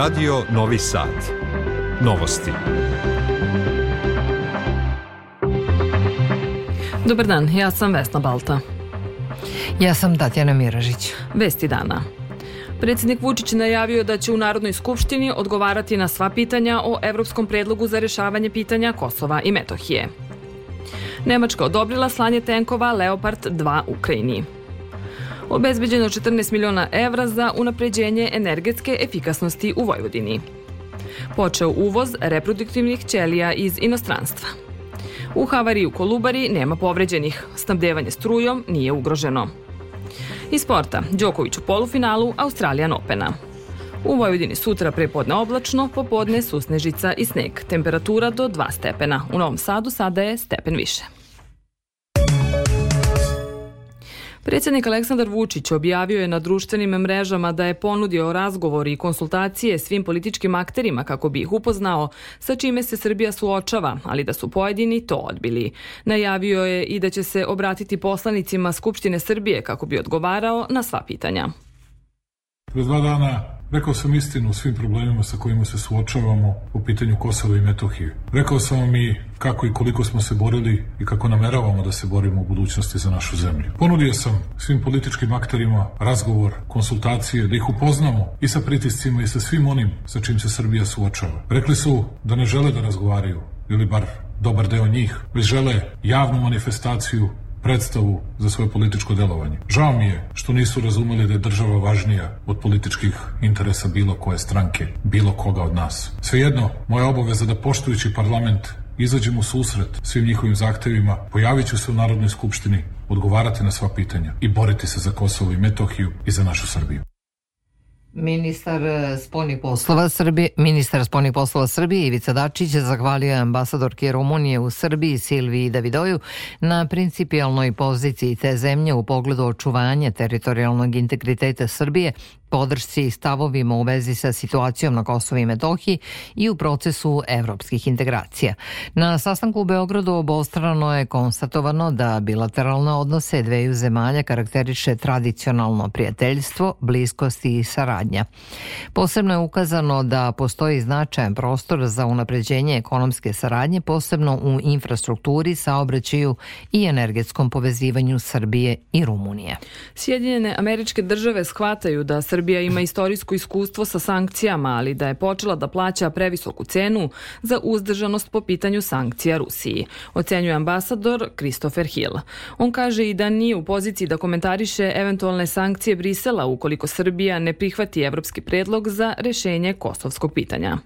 Radio Novi Sad. Novosti. Dobar dan, ja sam Vesna Balta. Ja sam Tatjana Miražić. Vesti dana. Predsednik Vučić najavio da će u Narodnoj skupštini odgovarati na sva pitanja o evropskom predlogu za rešavanje pitanja Kosova i Metohije. Nemačka odobrila slanje tenkova Leopard 2 Ukrajini obezbeđeno 14 miliona evra za unapređenje energetske efikasnosti u Vojvodini. Počeo uvoz reproduktivnih ćelija iz inostranstva. U havariji u Kolubari nema povređenih, snabdevanje strujom nije ugroženo. Iz sporta, Đoković u polufinalu Australijan Opena. U Vojvodini sutra prepodne oblačno, popodne susnežica i sneg. Temperatura do 2 stepena. U Novom Sadu sada je stepen više. Predsednik Aleksandar Vučić objavio je na društvenim mrežama da je ponudio razgovor i konsultacije svim političkim akterima kako bi ih upoznao sa čime se Srbija suočava, ali da su pojedini to odbili. Najavio je i da će se obratiti poslanicima Skupštine Srbije kako bi odgovarao na sva pitanja. Pre dva dana Rekao sam istinu o svim problemima sa kojima se suočavamo u pitanju Kosova i Metohije. Rekao sam vam i kako i koliko smo se borili i kako nameravamo da se borimo u budućnosti za našu zemlju. Ponudio sam svim političkim akterima razgovor, konsultacije, da ih upoznamo i sa pritiscima i sa svim onim sa čim se Srbija suočava. Rekli su da ne žele da razgovaraju, ili bar dobar deo njih, već žele javnu manifestaciju predstavu za svoje političko delovanje. Žao mi je što nisu razumeli da je država važnija od političkih interesa bilo koje stranke, bilo koga od nas. Svejedno, moja obaveza da poštujući parlament izađem u susret svim njihovim zahtevima, pojavit ću se u Narodnoj skupštini, odgovarati na sva pitanja i boriti se za Kosovo i Metohiju i za našu Srbiju. Ministar eh, spoljnih poslova Srbije, ministar spoljnih poslova Srbije Ivica Dačić zahvalio ambasadorki Rumunije u Srbiji Silviji Davidoju na principijalnoj poziciji te zemlje u pogledu očuvanja teritorijalnog integriteta Srbije podršci stavovima u vezi sa situacijom na Kosovo i Metohiji i u procesu evropskih integracija. Na sastanku u Beogradu obostrano je konstatovano da bilateralne odnose dveju zemalja karakteriše tradicionalno prijateljstvo, bliskost i saradnja. Posebno je ukazano da postoji značajan prostor za unapređenje ekonomske saradnje, posebno u infrastrukturi, saobraćaju i energetskom povezivanju Srbije i Rumunije. Sjedinjene američke države shvataju da Srbija Srbija ima istorijsko iskustvo sa sankcijama, ali da je počela da plaća previsoku cenu za uzdržanost po pitanju sankcija Rusiji, ocenjuje ambasador Christopher Hill. On kaže i da nije u poziciji da komentariše eventualne sankcije Brisela ukoliko Srbija ne prihvati evropski predlog za rešenje kosovskog pitanja.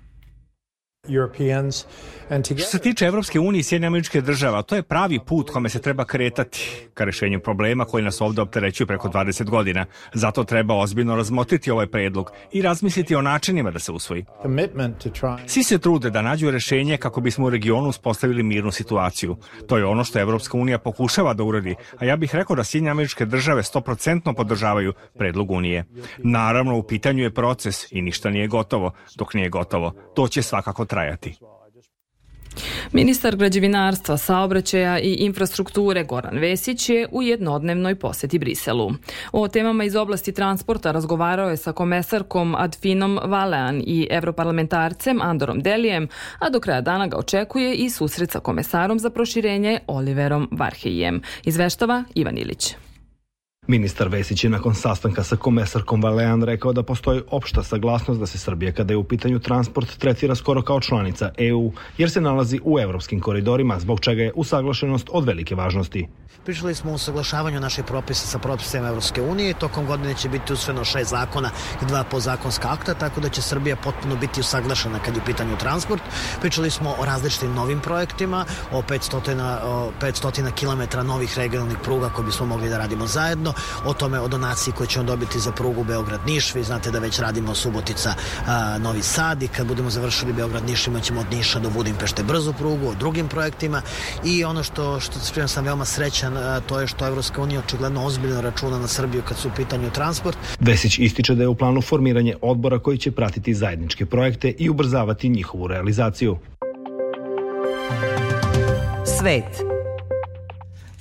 Što se tiče Evropske unije i Sjedinja američke država, to je pravi put kome se treba kretati ka rešenju problema koji nas ovde opterećuju preko 20 godina. Zato treba ozbiljno razmotriti ovaj predlog i razmisliti o načinima da se usvoji. Svi se trude da nađu rešenje kako bismo u regionu uspostavili mirnu situaciju. To je ono što Evropska unija pokušava da uradi, a ja bih rekao da Sjedinja američke države 100% podržavaju predlog unije. Naravno, u pitanju je proces i ništa nije gotovo dok nije gotovo. To će svakako trajati. Ministar građevinarstva, saobraćaja i infrastrukture Goran Vesić je u jednodnevnoj poseti Briselu. O temama iz oblasti transporta razgovarao je sa komesarkom Adfinom Valean i europarlamentarcem Andorom Delijem, a do kraja dana ga očekuje i susret sa komesarom za proširenje Oliverom Varhejem. Izveštava Ivan Ilić. Ministar Vesić je nakon sastanka sa komesarkom Valean rekao da postoji opšta saglasnost da se Srbija kada je u pitanju transport tretira skoro kao članica EU, jer se nalazi u evropskim koridorima, zbog čega je usaglašenost od velike važnosti. Pričali smo o usaglašavanju naših propisa sa propisima Evropske unije. Tokom godine će biti usvojeno šest zakona i dva pozakonska akta, tako da će Srbija potpuno biti usaglašena kad je u pitanju transport. Pričali smo o različitim novim projektima, o 500, o 500 km novih regionalnih pruga koje bismo mogli da radimo zajedno, o tome o donaciji koju ćemo dobiti za prugu Beograd-Niš. Vi znate da već radimo Subotica-Novi Sad i kad budemo završili Beograd-Niš imaćemo od Niša do Budimpešte brzu prugu, o drugim projektima i ono što, što spremno sam veoma srećan, a, to je što Evropska unija očigledno ozbiljno računa na Srbiju kad su u pitanju transport. Vesić ističe da je u planu formiranje odbora koji će pratiti zajedničke projekte i ubrzavati njihovu realizaciju. Svet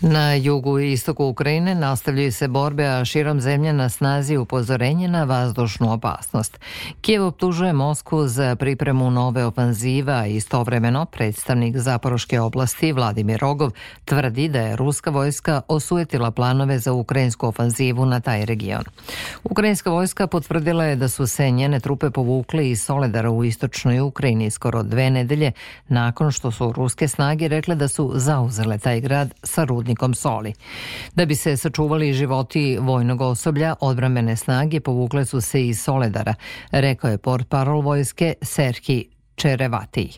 Na jugu i istoku Ukrajine nastavljaju se borbe, a širom zemlje na snazi upozorenje na vazdušnu opasnost. Kijev optužuje Moskvu za pripremu nove ofanziva, a istovremeno predstavnik Zaporoške oblasti Vladimir Rogov tvrdi da je ruska vojska osujetila planove za ukrajinsku ofanzivu na taj region. Ukrajinska vojska potvrdila je da su se njene trupe povukle iz Soledara u istočnoj Ukrajini skoro dve nedelje nakon što su ruske snage rekle da su zauzele taj grad sa rudnim ratnikom Soli. Da bi se sačuvali životi vojnog osoblja, odbramene snage povukle su se iz Soledara, rekao je port parol vojske Serhi Čerevatiji.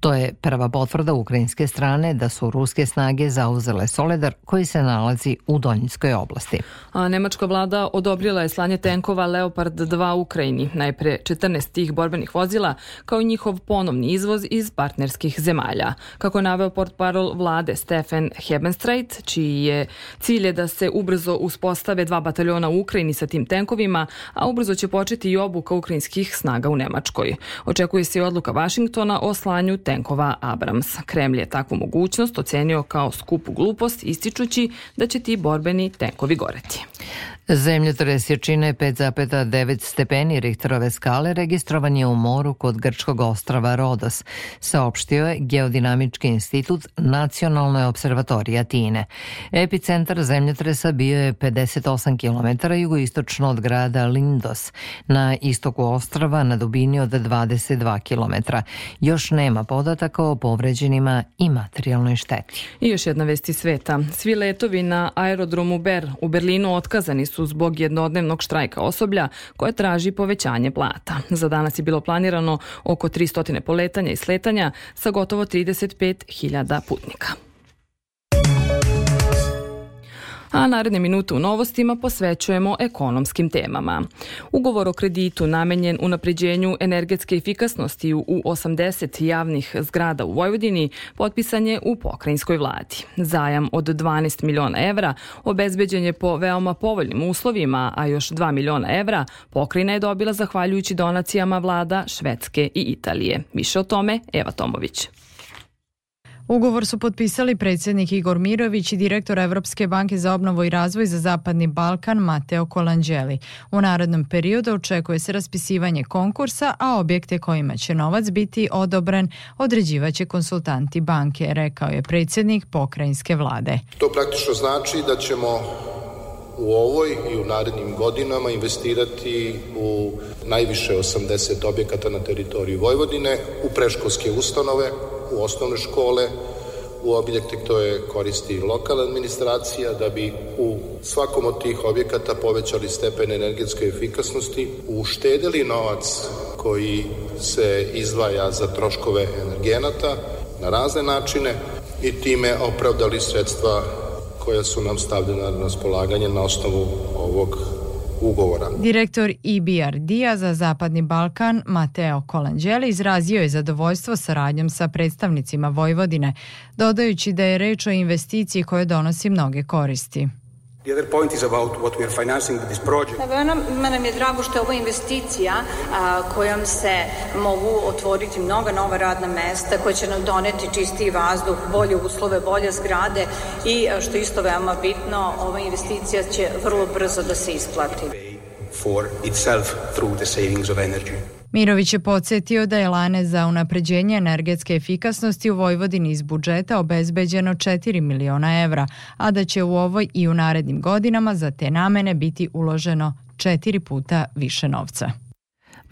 To je prva potvrda ukrajinske strane da su ruske snage zauzele Soledar koji se nalazi u Donjinskoj oblasti. A nemačka vlada odobrila je slanje tenkova Leopard 2 Ukrajini, najpre 14 tih borbenih vozila, kao i njihov ponovni izvoz iz partnerskih zemalja. Kako je naveo port parol vlade Stefan Hebenstreit, čiji je cilj je da se ubrzo uspostave dva bataljona u Ukrajini sa tim tenkovima, a ubrzo će početi i obuka ukrajinskih snaga u Nemačkoj. Očekuje se i odluka Vašingtona o slanju tenkova Abrams. Kreml je takvu mogućnost ocenio kao skupu glupost ističući da će ti borbeni tenkovi goreti. Zemljotres jačine 5,9 stepeni Richterove skale registrovan je u moru kod grčkog ostrava Rodos, saopštio je Geodinamički institut Nacionalne observatorije Atine. Epicentar zemljotresa bio je 58 km jugoistočno od grada Lindos, na istoku ostrava na dubini od 22 km. Još nema podataka o povređenima i materijalnoj šteti. I još jedna vesti sveta. Svi letovi na aerodromu Ber u Berlinu otkazani su zbog jednodnevnog štrajka osoblja koje traži povećanje plata. Za danas je bilo planirano oko 300 poletanja i sletanja sa gotovo 35.000 putnika a naredne minute u novostima posvećujemo ekonomskim temama. Ugovor o kreditu namenjen unapređenju energetske efikasnosti u 80 javnih zgrada u Vojvodini potpisan je u pokrajinskoj vladi. Zajam od 12 miliona evra obezbeđen je po veoma povoljnim uslovima, a još 2 miliona evra pokrajina je dobila zahvaljujući donacijama vlada Švedske i Italije. Više o tome Eva Tomović. Ugovor su potpisali predsjednik Igor Mirović i direktor Evropske banke za obnovu i razvoj za Zapadni Balkan Mateo Kolanđeli. U narednom periodu očekuje se raspisivanje konkursa, a objekte kojima će novac biti odobren određivaće konsultanti banke, rekao je predsjednik pokrajinske vlade. To praktično znači da ćemo u ovoj i u narednim godinama investirati u najviše 80 objekata na teritoriji Vojvodine, u preškolske ustanove, u osnovne škole, u objekte koje koristi lokalna administracija da bi u svakom od tih objekata povećali stepen energetske efikasnosti, uštedili novac koji se izdvaja za troškove energenata na razne načine i time opravdali sredstva koja su nam stavljena na raspolaganje na osnovu ovog ugovora. Direktor EBRD-a za Zapadni Balkan Mateo Kolanđeli izrazio je zadovoljstvo saradnjom sa predstavnicima Vojvodine, dodajući da je reč o investiciji koje donosi mnoge koristi. The other point is about what we are financing with this project. Veoma mi je drago što je ovo investicija a, kojom se mogu otvoriti mnoga nova radna mesta koja će nam doneti čistiji vazduh, bolje uslove, bolje zgrade i a, što isto veoma bitno, ova investicija će vrlo brzo da se isplati for itself through the savings of energy. Mirović je podsjetio da je lane za unapređenje energetske efikasnosti u Vojvodini iz budžeta obezbeđeno 4 miliona evra, a da će u ovoj i u narednim godinama za te namene biti uloženo četiri puta više novca.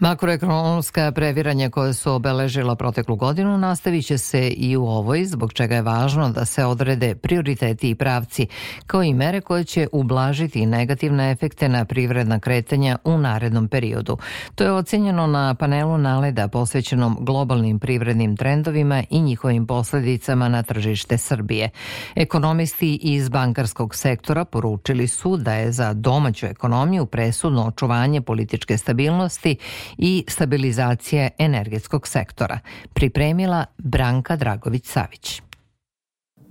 Makroekonomska previranja koje su obeležila proteklu godinu nastavit će se i u ovoj, zbog čega je važno da se odrede prioriteti i pravci, kao i mere koje će ublažiti negativne efekte na privredna kretanja u narednom periodu. To je ocenjeno na panelu naleda posvećenom globalnim privrednim trendovima i njihovim posledicama na tržište Srbije. Ekonomisti iz bankarskog sektora poručili su da je za domaću ekonomiju presudno očuvanje političke stabilnosti i stabilizacije energetskog sektora, pripremila Branka Dragović-Savić.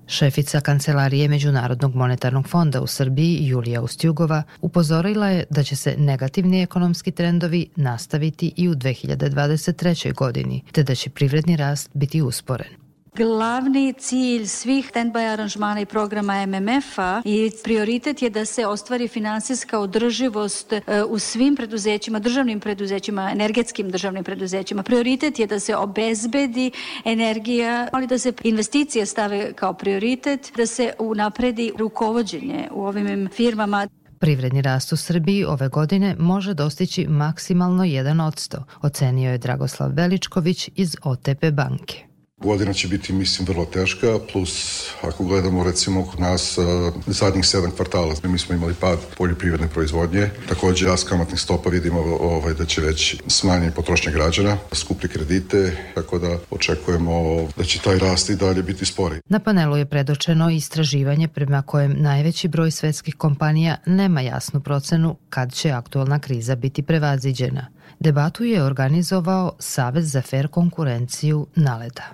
Šefica Kancelarije Međunarodnog monetarnog fonda u Srbiji Julija Ustjugova upozorila je da će se negativni ekonomski trendovi nastaviti i u 2023. godini, te da će privredni rast biti usporen. Glavni cilj svih standby aranžmana i programa MMF-a i prioritet je da se ostvari finansijska održivost e, u svim preduzećima, državnim preduzećima, energetskim državnim preduzećima. Prioritet je da se obezbedi energija, ali da se investicije stave kao prioritet, da se unapredi rukovodđenje u ovim firmama. Privredni rast u Srbiji ove godine može dostići maksimalno 1%, ocenio je Dragoslav Veličković iz OTP banke. Godina će biti, mislim, vrlo teška, plus ako gledamo recimo kod nas zadnjih sedam kvartala, mi smo imali pad poljoprivredne proizvodnje, takođe rast kamatnih stopa vidimo ovaj, da će već smanjiti potrošnja građana, skuplje kredite, tako da očekujemo da će taj rast i dalje biti spori. Na panelu je predočeno istraživanje prema kojem najveći broj svetskih kompanija nema jasnu procenu kad će aktualna kriza biti prevaziđena. Debatu je organizovao Savez za fair konkurenciju Naleda.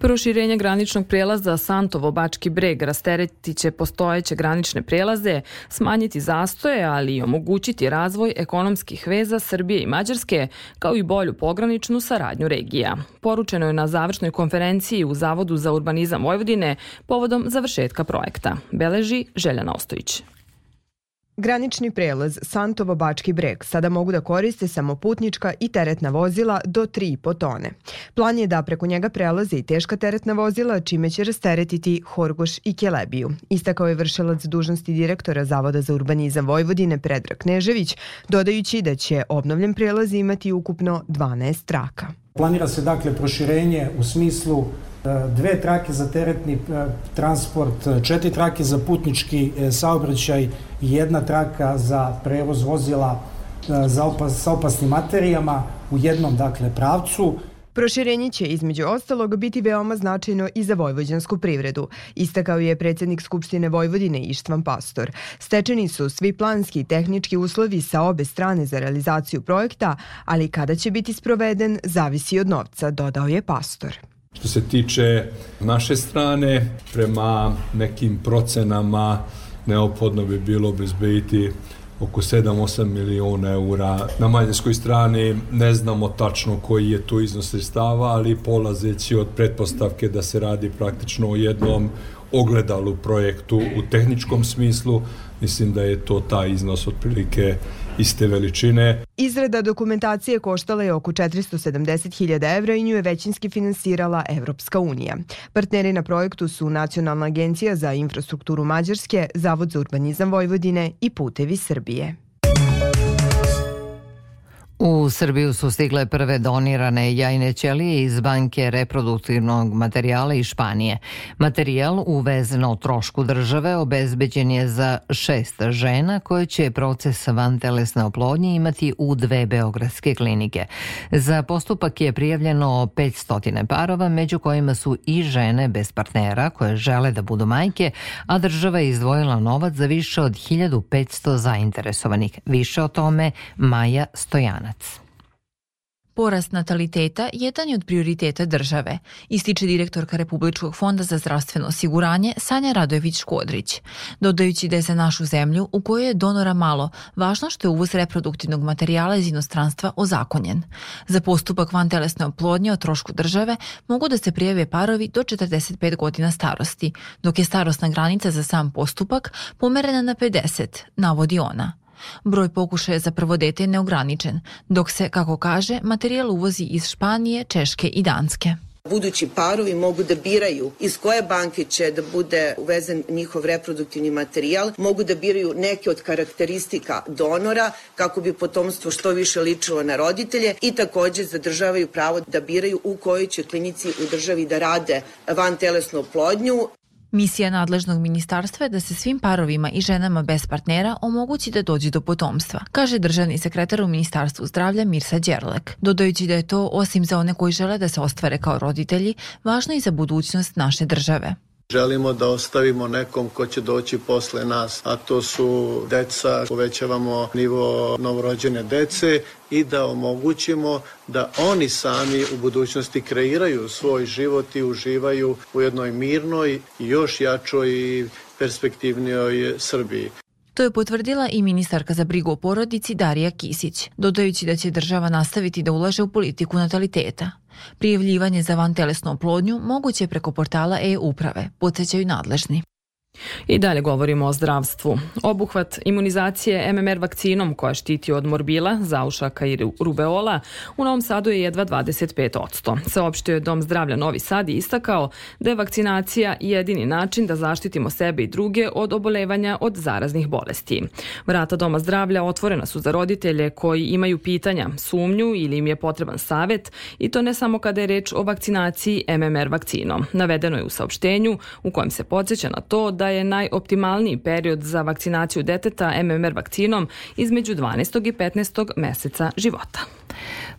Proširenje graničnog prelaza Santovo-Bački breg rasteretit će postojeće granične prelaze, smanjiti zastoje, ali i omogućiti razvoj ekonomskih veza Srbije i Mađarske, kao i bolju pograničnu saradnju regija. Poručeno je na završnoj konferenciji u Zavodu za urbanizam Vojvodine povodom završetka projekta. Beleži Željana Ostojić. Granični prelaz Santovo-Bački breg sada mogu da koriste samo putnička i teretna vozila do 3,5 tone. Plan je da preko njega prelaze i teška teretna vozila, čime će rasteretiti Horgoš i Kelebiju. Istakao je vršelac dužnosti direktora Zavoda za urbanizam Vojvodine Predrag Knežević, dodajući da će obnovljen prelaz imati ukupno 12 traka. Planira se dakle proširenje u smislu e, dve trake za teretni e, transport, e, četiri trake za putnički saobraćaj i jedna traka za prevoz vozila za opas, sa opasnim materijama u jednom dakle pravcu. Proširenje će, između ostalog, biti veoma značajno i za vojvođansku privredu, istakao je predsednik Skupštine Vojvodine Ištvan Pastor. Stečeni su svi planski i tehnički uslovi sa obe strane za realizaciju projekta, ali kada će biti sproveden, zavisi od novca, dodao je Pastor. Što se tiče naše strane, prema nekim procenama neophodno bi bilo obezbediti oko 7-8 miliona eura. Na manjinskoj strani ne znamo tačno koji je to iznos sredstava, ali polazeći od pretpostavke da se radi praktično o jednom ogledalu projektu u tehničkom smislu. Mislim da je to taj iznos otprilike iste veličine. Izrada dokumentacije koštala je oko 470.000 evra i nju je većinski finansirala Evropska unija. Partneri na projektu su Nacionalna agencija za infrastrukturu Mađarske, Zavod za urbanizam Vojvodine i Putevi Srbije. U Srbiju su stigle prve donirane jajne ćelije iz banke reproduktivnog materijala iz Španije. Materijal uvezen o trošku države obezbeđen je za šest žena koje će proces vantelesne oplodnje imati u dve beogradske klinike. Za postupak je prijavljeno 500 parova, među kojima su i žene bez partnera koje žele da budu majke, a država je izdvojila novac za više od 1500 zainteresovanih. Više o tome Maja Stojana stranac. Porast nataliteta jedan je od prioriteta države, ističe direktorka Republičkog fonda za zdravstveno osiguranje Sanja Radojević-Škodrić, dodajući da je za našu zemlju, u kojoj je donora malo, važno što je uvoz reproduktivnog materijala iz inostranstva ozakonjen. Za postupak van telesne oplodnje o trošku države mogu da se prijave parovi do 45 godina starosti, dok je starostna granica za sam postupak pomerena na 50, navodi ona. Broj pokušaja za prvo dete je neograničen, dok se, kako kaže, materijal uvozi iz Španije, Češke i Danske. Budući parovi mogu da biraju iz koje banke će da bude uvezen njihov reproduktivni materijal, mogu da biraju neke od karakteristika donora kako bi potomstvo što više ličilo na roditelje i takođe zadržavaju pravo da biraju u kojoj će klinici u državi da rade van telesnu oplodnju. Misija nadležnog ministarstva je da se svim parovima i ženama bez partnera omogući da dođe do potomstva, kaže državni sekretar u Ministarstvu zdravlja Mirsa Đerlek, dodajući da je to, osim za one koji žele da se ostvare kao roditelji, važno i za budućnost naše države želimo da ostavimo nekom ko će doći posle nas, a to su deca, povećavamo nivo novorođene dece i da omogućimo da oni sami u budućnosti kreiraju svoj život i uživaju u jednoj mirnoj, još jačoj i perspektivnijoj Srbiji. To je potvrdila i ministarka za brigu o porodici Darija Kisić, dodajući da će država nastaviti da ulaže u politiku nataliteta. Prijavljivanje za vantelesnu oplodnju moguće je preko portala e-uprave, podsjećaju nadležni. I dalje govorimo o zdravstvu. Obuhvat imunizacije MMR vakcinom koja štiti od morbila, zaušaka i rubeola u Novom Sadu je jedva 25%. Saopštio je Dom zdravlja Novi Sad i istakao da je vakcinacija jedini način da zaštitimo sebe i druge od obolevanja od zaraznih bolesti. Vrata Doma zdravlja otvorena su za roditelje koji imaju pitanja, sumnju ili im je potreban savet i to ne samo kada je reč o vakcinaciji MMR vakcinom. Navedeno je u saopštenju u kojem se podsjeća na to da da je najoptimalniji period za vakcinaciju deteta MMR vakcinom između 12. i 15. meseca života.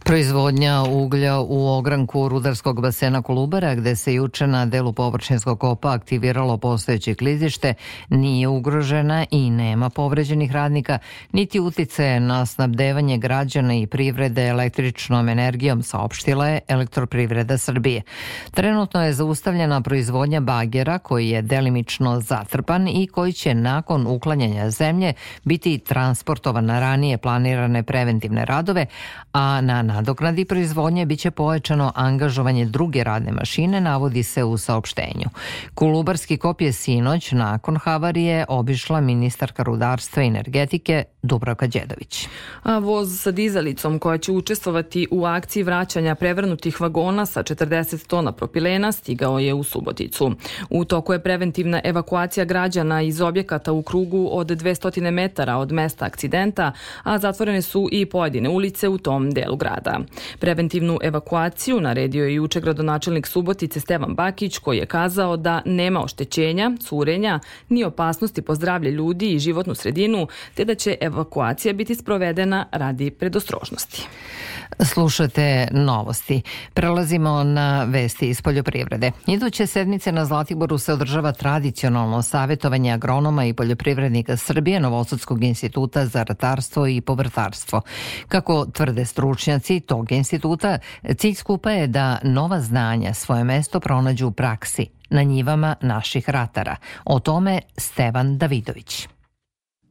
Proizvodnja uglja u ogranku rudarskog basena Kolubara, gde se juče na delu površinskog kopa aktiviralo postojeće klizište, nije ugrožena i nema povređenih radnika, niti utice na snabdevanje građana i privrede električnom energijom, saopštila je Elektroprivreda Srbije. Trenutno je zaustavljena proizvodnja bagera koji je delimično zatrpan i koji će nakon uklanjanja zemlje biti transportovan na ranije planirane preventivne radove, a na nadoknadi proizvodnje biće povećano angažovanje druge radne mašine, navodi se u saopštenju. Kulubarski kop je sinoć nakon havarije obišla ministarka rudarstva i energetike Dubravka Đedović. A voz sa dizalicom koja će učestvovati u akciji vraćanja prevrnutih vagona sa 40 tona propilena stigao je u Suboticu. U toku je preventivna evakuacija građana iz objekata u krugu od 200 metara od mesta akcidenta, a zatvorene su i pojedine ulice u tom delu grada grada. Preventivnu evakuaciju naredio je juče gradonačelnik Subotice Stevan Bakić koji je kazao da nema oštećenja, curenja, ni opasnosti po zdravlje ljudi i životnu sredinu, te da će evakuacija biti sprovedena radi predostrožnosti. Slušate novosti. Prelazimo na vesti iz poljoprivrede. Iduće sedmice na Zlatiboru se održava tradicionalno savjetovanje agronoma i poljoprivrednika Srbije Novosadskog instituta za ratarstvo i povrtarstvo. Kako tvrde stručnjaci, Cilj tog instituta, cilj skupa je da nova znanja svoje mesto pronađu u praksi, na njivama naših ratara. O tome Stevan Davidović.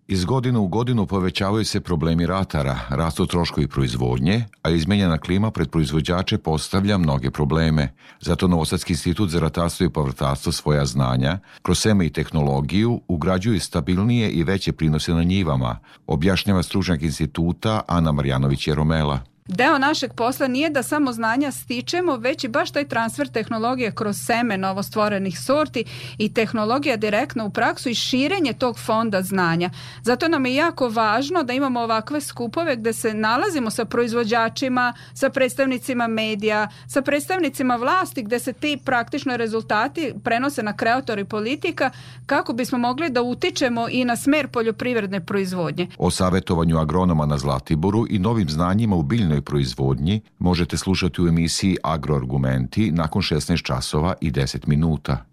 Iz godine u godinu povećavaju se problemi ratara, rastu troškovi proizvodnje, a izmenjena klima pred proizvođače postavlja mnoge probleme. Zato Novosadski institut za ratarstvo i povrtarstvo svoja znanja, kroz seme i tehnologiju, ugrađuju stabilnije i veće prinose na njivama, objašnjava stručnjak instituta Ana Marjanović Jeromela deo našeg posla nije da samo znanja stičemo, već i baš taj transfer tehnologije kroz seme novostvorenih sorti i tehnologija direktno u praksu i širenje tog fonda znanja. Zato nam je jako važno da imamo ovakve skupove gde se nalazimo sa proizvođačima, sa predstavnicima medija, sa predstavnicima vlasti gde se ti praktično rezultati prenose na kreatori politika kako bismo mogli da utičemo i na smer poljoprivredne proizvodnje. O savetovanju agronoma na Zlatiboru i novim znanjima u biljnoj agrarnoj proizvodnji možete slušati u emisiji Agroargumenti nakon 16 časova i 10 minuta.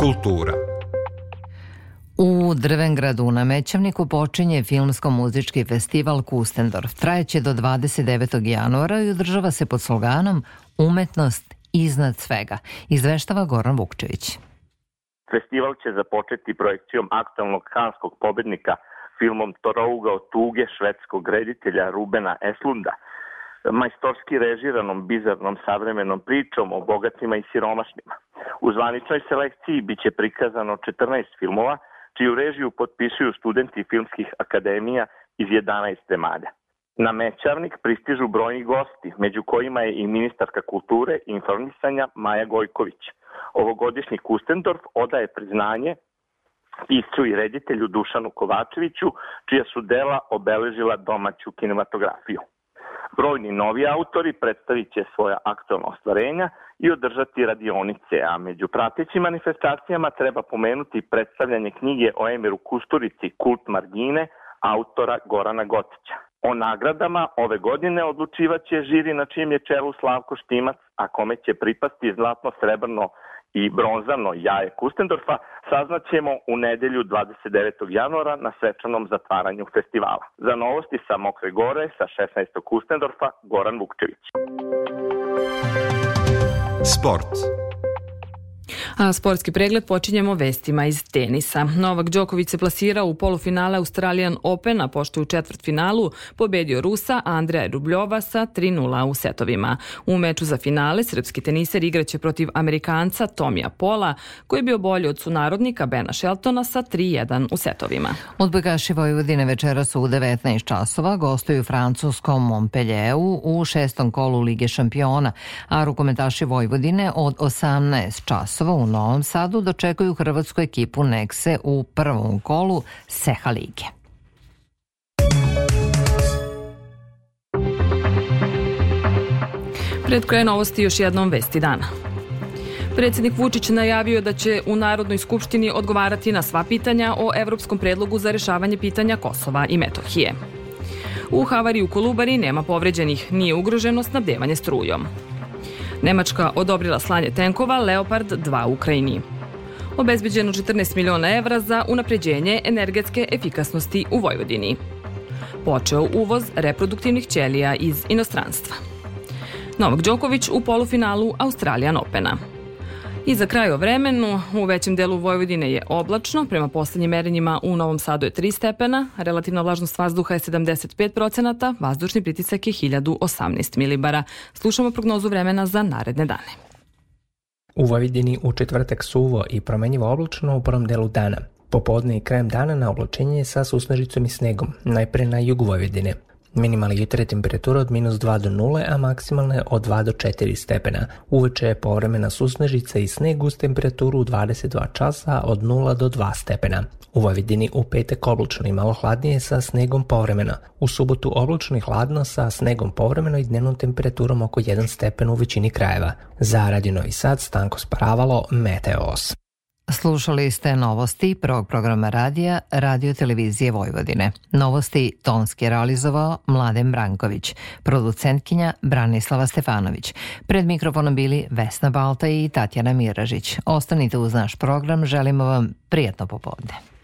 Kultura U Drvengradu na Mećavniku počinje filmsko-muzički festival Kustendorf. Trajeće do 29. januara i održava se pod sloganom Umetnost iznad svega, izveštava Goran Vukčević. Festival će započeti projekcijom aktualnog kanskog pobednika – filmom Torouga od tuge švedskog reditelja Rubena Eslunda, majstorski režiranom bizarnom savremenom pričom o bogatima i siromašnima. U zvaničnoj selekciji biće prikazano 14 filmova, čiju režiju potpisuju studenti filmskih akademija iz 11 zemalja. Na Mećavnik pristižu brojni gosti, među kojima je i ministarka kulture i informisanja Maja Gojković. Ovogodišnji Kustendorf odaje priznanje piscu i reditelju Dušanu Kovačeviću, čija su dela obeležila domaću kinematografiju. Brojni novi autori predstavit će svoja aktualna ostvarenja i održati radionice, a među pratećim manifestacijama treba pomenuti predstavljanje knjige o Emiru Kusturici Kult Margine, autora Gorana Gotića. O nagradama ove godine odlučivaće žiri na čijem je čelu Slavko Štimac, a kome će pripasti zlatno-srebrno i bronzano jaje Kustendorfa saznaćemo u nedelju 29. januara na svečanom zatvaranju festivala. Za novosti sa Mokre Gore, sa 16. Kustendorfa, Goran Vukčević. Sport. A sportski pregled počinjemo vestima iz tenisa. Novak Đoković se plasirao u polufinale Australian Opena, pošto je u četvrtfinalu pobedio Rusa Andreja Rubljova sa 3-0 u setovima. U meču za finale srpski teniser igraće protiv Amerikanca Tomija Pola, koji je bio bolji od sunarodnika Bena Sheltona sa 3-1 u setovima. Odbagaši Vojvodine večeras u 19 časova gostuju francuskom Montpellieru u šestom kolu Lige šampiona, a rukometaši Vojvodine od 18 časova časova u Novom Sadu dočekuju hrvatsku ekipu Nekse u prvom kolu Seha Lige. Pred kraj novosti još jednom vesti dana. Predsednik Vučić najavio da će u Narodnoj skupštini odgovarati na sva pitanja o evropskom predlogu za rešavanje pitanja Kosova i Metohije. U havari u Kolubari nema povređenih, nije ugroženo snabdevanje strujom. Nemačka odobrila slanje tenkova Leopard 2 Ukrajini. Obezbeđeno 14 miliona evra za unapređenje energetske efikasnosti u Vojvodini. Počeo uvoz reproduktivnih ćelija iz inostranstva. Novak Đoković u polufinalu Australian Opena. I za kraj o vremenu, u većem delu Vojvodine je oblačno, prema poslednjim merenjima u Novom Sadu je 3 stepena, relativna vlažnost vazduha je 75 procenata, vazdušni pritisak je 1018 milibara. Slušamo prognozu vremena za naredne dane. U Vojvodini u četvrtak suvo i promenjivo oblačno u prvom delu dana. Popodne i krajem dana na oblačenje sa susnežicom i snegom, najpre na jugu Vojvodine. Minimalne je temperatura od minus 2 do 0, a maksimalna je od 2 do 4 stepena. Uveče je povremena susnežica i sneg uz temperaturu u 22 časa od 0 do 2 stepena. U Vojvodini u petak oblačno i malo hladnije sa snegom povremeno. U subotu oblačno i hladno sa snegom povremeno i dnevnom temperaturom oko 1 stepen u većini krajeva. Za Radio Novi Sad, Stanko Sparavalo, Meteos. Slušali ste novosti prvog programa radija Radio Televizije Vojvodine. Novosti tonski je realizovao Mladen Branković, producentkinja Branislava Stefanović. Pred mikrofonom bili Vesna Balta i Tatjana Miražić. Ostanite uz naš program, želimo vam prijatno popodne.